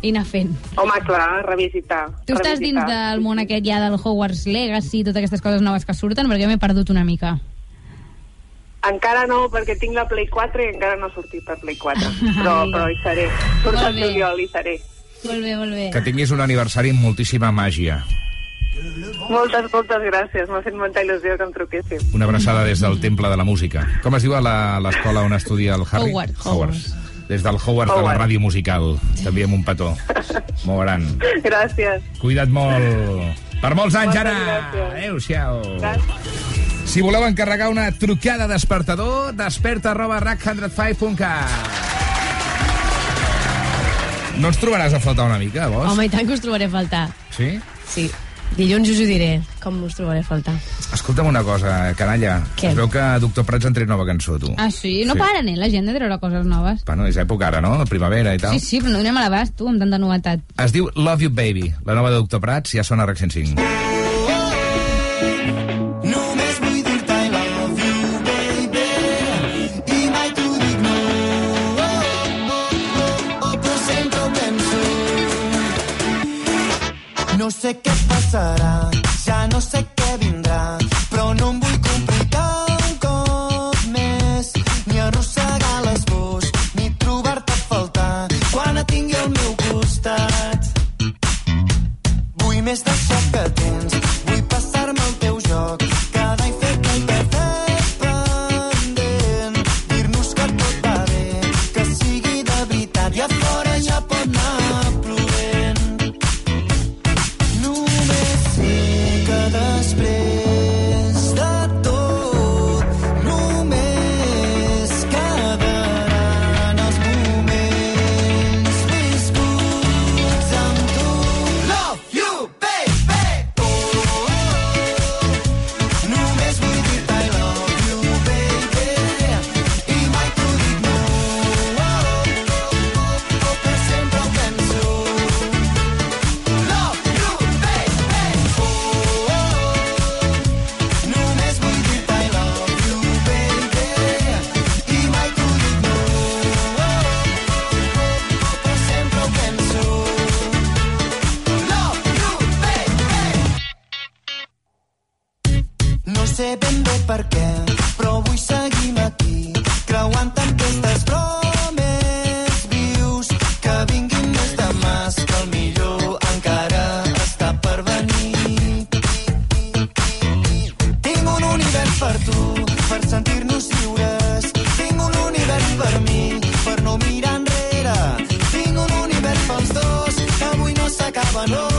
Speaker 10: i anar fent.
Speaker 30: Home, clar, revisitar.
Speaker 10: Tu revisitar. estàs dins del món aquest ja del Hogwarts Legacy, totes aquestes coses noves que surten, perquè jo m'he perdut una mica.
Speaker 30: Encara no, perquè tinc la Play 4 i encara no ha sortit per Play 4. Però, però hi seré. Surt el juliol, hi seré.
Speaker 10: Molt bé, molt bé.
Speaker 9: Que tinguis un aniversari amb moltíssima màgia.
Speaker 30: Moltes, moltes gràcies. M'ha fet molta il·lusió que em truquéssim.
Speaker 9: Una abraçada des del Temple de la Música. Com es diu a l'escola on estudia el Harry?
Speaker 30: Hogwarts.
Speaker 9: Hogwarts. Des del Howard oh, de la ràdio musical. T'enviem un petó. molt gran.
Speaker 30: Gràcies.
Speaker 9: Cuida't molt. Per molts anys,
Speaker 30: Moltes
Speaker 9: Anna. Adéu-siau. Si voleu encarregar una trucada despertador, desperta arroba rack105.cat. No ens trobaràs a faltar una mica, vos?
Speaker 31: Home, i tant que us trobaré a faltar.
Speaker 9: Sí?
Speaker 31: Sí. Dilluns us ho diré, com us trobaré a faltar.
Speaker 9: Escolta'm una cosa, canalla.
Speaker 31: Què?
Speaker 9: Es veu que Doctor Prats en tret nova cançó, tu.
Speaker 10: Ah, sí? No
Speaker 9: sí.
Speaker 10: paren, eh, la gent de treure coses noves.
Speaker 9: Bueno, és època ara, no? Primavera i tal.
Speaker 10: Sí, sí, però no anem a l'abast, tu, amb tanta novetat.
Speaker 9: Es diu Love You Baby, la nova de Doctor Prats, ja sona a RAC 105.
Speaker 32: No sé qué pasa. pasará, ya no sé
Speaker 27: qué sábado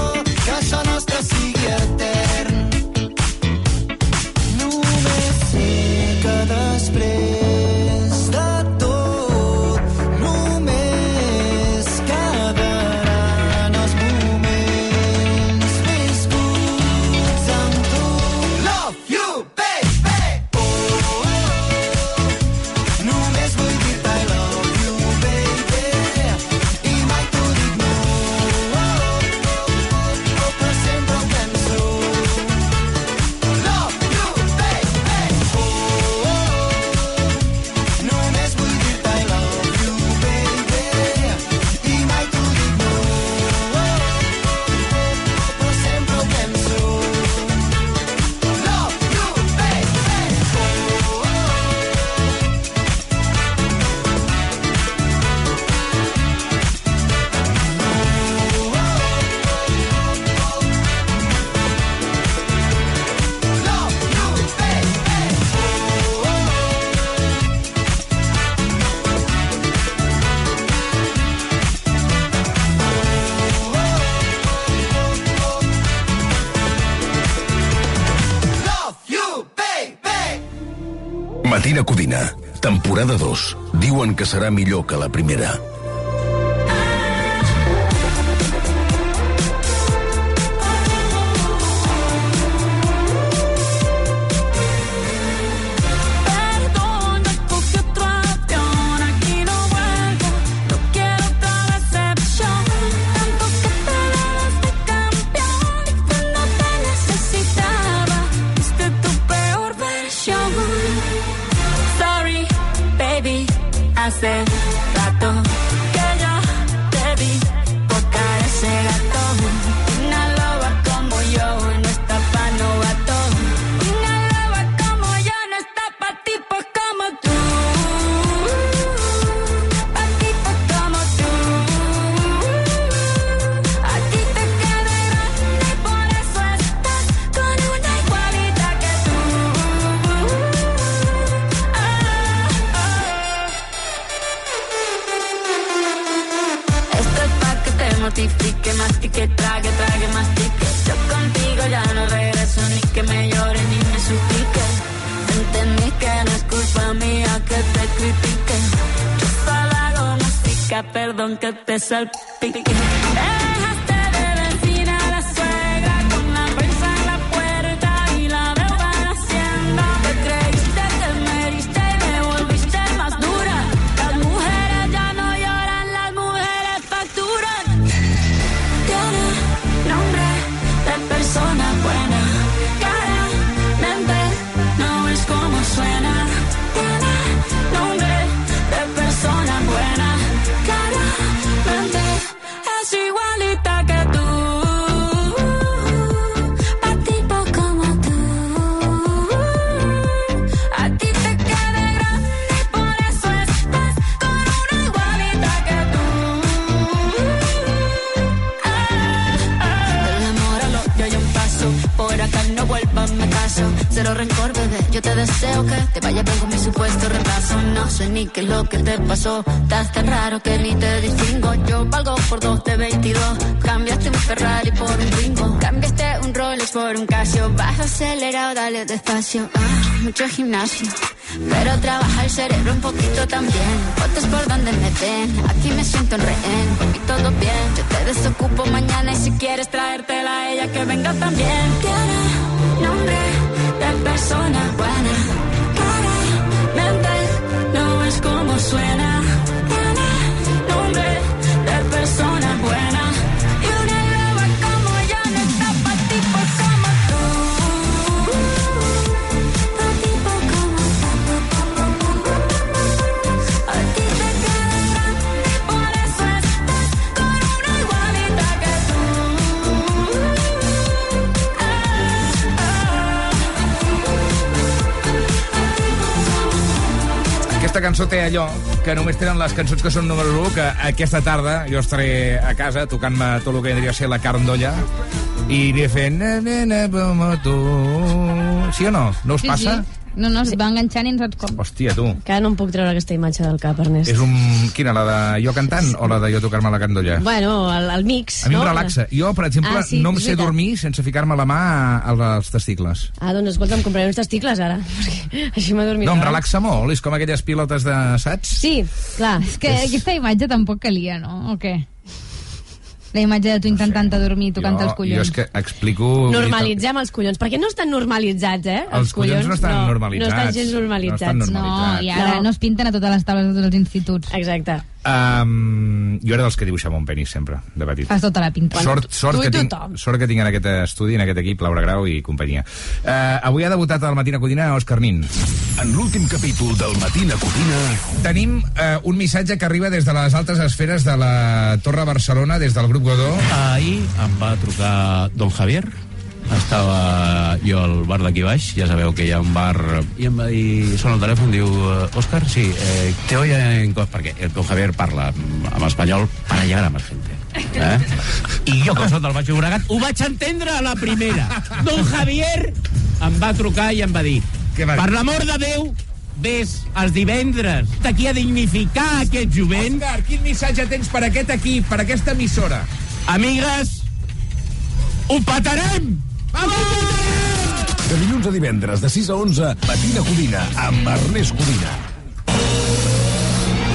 Speaker 27: diuen que serà millor que la primera.
Speaker 8: Cero rencor, bebé. Yo te deseo que te vaya bien con mi supuesto repaso. No sé ni qué es lo que te pasó. Estás tan raro que ni te distingo. Yo valgo por dos de 22. Cambiaste un Ferrari por un Twingo. Cambiaste un Rolex por un Casio. Baja acelerado, dale despacio. Ah, mucho gimnasio. Pero trabaja el cerebro un poquito también. Fotos por donde me ven. Aquí me siento en rehén. Y todo bien. Yo te desocupo mañana y si quieres traértela a ella que venga también. Nombre de persona buena.
Speaker 9: Aquesta cançó té allò que només tenen les cançons que són número 1, que aquesta tarda jo estaré a casa tocant-me tot el que vendria a ser la carn d'olla i aniré fent... "Na, na, na, como tú". Sí o no? No us
Speaker 10: Sí,
Speaker 9: passa?
Speaker 10: sí. No, no, es va enganxant i no saps com.
Speaker 9: Hòstia, tu.
Speaker 31: Que no em puc treure aquesta imatge del cap, Ernest.
Speaker 9: És un... Quina, la de jo cantant o la de jo tocar-me la carn d'olla?
Speaker 31: Bueno, el, el mix,
Speaker 9: A mi
Speaker 31: no?
Speaker 9: em relaxa. Jo, per exemple,
Speaker 31: Ah, sí,
Speaker 9: no em
Speaker 31: és
Speaker 9: sé
Speaker 31: veritat.
Speaker 9: dormir sense ficar-me la mà als testicles.
Speaker 31: Ah, doncs escolta, em compraré uns testicles ara, perquè així m'adormiré.
Speaker 9: No, em relaxa molt. És com aquelles pilotes de saig.
Speaker 31: Sí, clar.
Speaker 10: És que aquesta imatge tampoc calia, no? O què? La imatge de tu intentant dormir, tocant els
Speaker 9: Jo
Speaker 10: collons.
Speaker 9: és que explico...
Speaker 31: Normalitzem els collons, perquè no estan normalitzats, eh?
Speaker 9: Els collons no estan normalitzats.
Speaker 31: No estan gens normalitzats.
Speaker 9: No estan normalitzats.
Speaker 10: No, i ara no. es pinten a totes les taules de tots els instituts.
Speaker 31: Exacte.
Speaker 9: Um, jo era dels que dibuixava un penis sempre, de petit.
Speaker 10: Fas tota la pinta.
Speaker 9: Sort, sort,
Speaker 10: Tu
Speaker 9: que tinc, sort que tinc en aquest estudi, en aquest equip, Laura Grau i companyia. Uh, avui ha debutat al Matina Codina Òscar Nin.
Speaker 5: En l'últim capítol del Matina Codina...
Speaker 9: Tenim uh, un missatge que arriba des de les altes esferes de la Torre Barcelona, des del grup Godó.
Speaker 33: Ahir em va trucar don Javier, estava jo al bar d'aquí baix, ja sabeu que hi ha un bar, i em va dir, sona el telèfon, diu, Òscar, sí, eh, te oye en... co-" perquè el don Javier parla en espanyol para llegar a más gente. Eh? I jo, com soc del Baix Llobregat, ho vaig entendre a la primera. Don Javier em va trucar i em va dir, per l'amor de Déu, vés els divendres d'aquí a dignificar aquest jovent.
Speaker 9: Òscar, quin missatge tens per aquest equip, per aquesta emissora?
Speaker 33: Amigues, ho
Speaker 5: De dilluns a divendres, de 6 a 11, Matina Codina, amb Ernest Codina.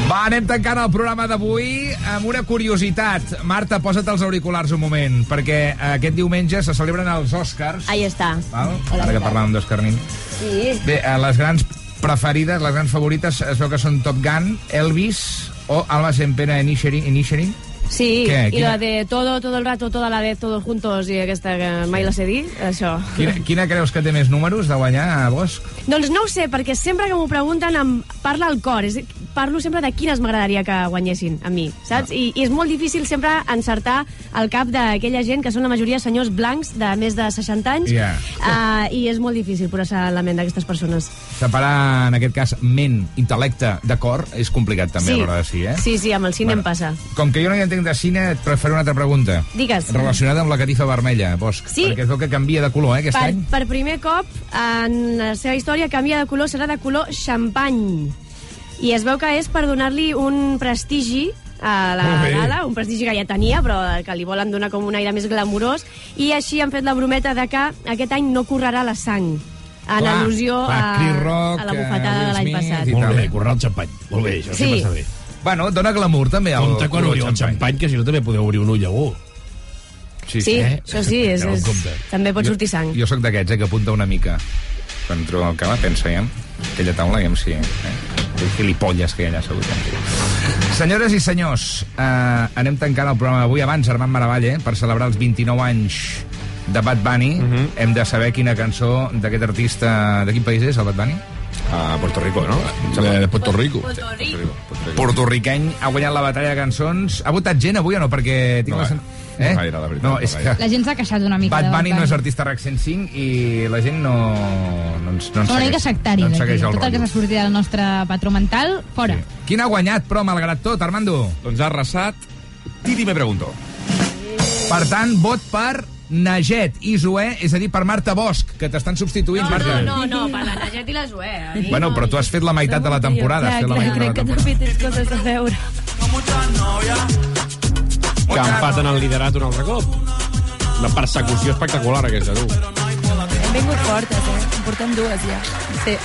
Speaker 9: Va, anem tancant el programa d'avui amb una curiositat. Marta, posa't els auriculars un moment, perquè aquest diumenge se celebren els Oscars.
Speaker 31: Ahí està.
Speaker 9: Val?
Speaker 31: Hola,
Speaker 9: Ara que parlàvem d'Òscar Nin.
Speaker 31: Sí.
Speaker 9: Bé, eh, les grans preferides, les grans favorites, es veu que són Top Gun, Elvis o Almas en pena Initiating.
Speaker 31: Sí,
Speaker 9: Què?
Speaker 31: i
Speaker 9: Quina-
Speaker 31: la de todo, todo el rato, toda la vez, todos juntos, i aquesta que mai la sé dir, això.
Speaker 9: Quina, quina creus que té més números de guanyar a Bosch?
Speaker 31: Doncs no ho sé, perquè sempre que m'ho pregunten em parla el cor. És, parlo sempre de quines m'agradaria que guanyessin a mi, saps? I, I és molt difícil sempre encertar el cap d'aquella gent que són la majoria senyors blancs de més de 60 anys
Speaker 9: Ja.
Speaker 31: uh, i és molt difícil posar-se en la ment d'aquestes persones.
Speaker 9: Separar, en aquest cas, ment, intel·lecte de cor és complicat també a l'hora de sí, eh?
Speaker 31: sí, sí, amb el cine
Speaker 9: Bueno.
Speaker 31: em passa.
Speaker 9: Com que jo no hi entenc de cine, et faré una altra pregunta.
Speaker 31: Digues.
Speaker 9: Relacionada amb la catifa vermella, Bosch.
Speaker 31: Sí.
Speaker 9: Perquè es veu que canvia de color, eh, aquest
Speaker 31: Per,
Speaker 9: any.
Speaker 31: per primer cop en la seva història canvia de color, serà de color xampany. I es veu que és per donar-li un prestigi a la gala, un prestigi que ja tenia, però que li volen donar com un aire més glamurós, i així han fet la brometa de que aquest any no correrà la sang, en
Speaker 9: Clar,
Speaker 31: al·lusió
Speaker 9: clar,
Speaker 31: a,
Speaker 9: Rock,
Speaker 31: a la bufetada de l'any passat.
Speaker 9: i
Speaker 33: Molt bé, correr el xampany. Molt bé, això
Speaker 31: Sí.
Speaker 33: sempre està bé.
Speaker 9: Bueno, dona glamour també al
Speaker 33: Compte quan obriu el xampany, que si no també podeu obrir un ull a algú.
Speaker 9: Sí,
Speaker 31: Sí,
Speaker 33: eh?
Speaker 31: això sí, és, és, també pot sortir sang.
Speaker 9: Jo sóc d'aquests, eh, que apunta una mica. Quan trobo el cama, pensa, ja, aquella taula, ja si... Eh? El gilipolles que hi ha allà assegut. Senyores i senyors, eh, anem tancant el programa d'avui. Abans, Armand Maravalle, per celebrar els 29 anys de Bad Bunny,
Speaker 34: Mhm.
Speaker 9: hem de saber quina cançó d'aquest artista... De quin país és, el Bad Bunny?
Speaker 34: A Puerto Rico, no?
Speaker 33: De, de Puerto Rico.
Speaker 9: Portorriqueny ha guanyat la batalla de cançons. Ha votat gent avui o no? Perquè tinc
Speaker 34: No
Speaker 9: la...
Speaker 34: gaire.
Speaker 9: sen-
Speaker 34: No gaire, la veritat,
Speaker 9: No, és que
Speaker 10: La gent s'ha queixat una mica.
Speaker 9: Bad Bunny no és artista RAC 105 i la gent no, no ens, no ens
Speaker 10: Són una mica
Speaker 9: segueix.
Speaker 10: sectaris,
Speaker 9: no segueix el
Speaker 10: Tot el que
Speaker 9: rotllo.
Speaker 10: s'ha sortit del nostre patró mental, fora.
Speaker 9: Quin ha guanyat, però, malgrat tot, Armando?
Speaker 34: Doncs ha arrasat Titi me pregunto.
Speaker 9: Per tant, vot per Naget i Zoé, és a dir, per Marta Bosch, que t'estan substituint,
Speaker 31: No,
Speaker 9: Marta.
Speaker 31: no, no, no, per la Naget i la Zoé. eh?
Speaker 9: Bueno, però tu has fet la meitat de la temporada. has
Speaker 12: Clar,
Speaker 9: fet la
Speaker 12: clar, crec que també tens coses a veure.
Speaker 34: Que empaten el liderat un altre cop. Una persecució espectacular, aquesta, tu.
Speaker 12: Hem vingut fortes, eh? En portem dues, ja. Sí.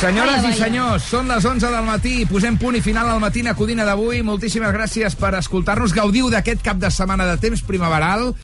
Speaker 9: Senyores i senyors, són les 11 del matí, posem punt i final al matí Codina d'avui. Moltíssimes gràcies per escoltar-nos. Gaudiu d'aquest cap de setmana de temps primaveral.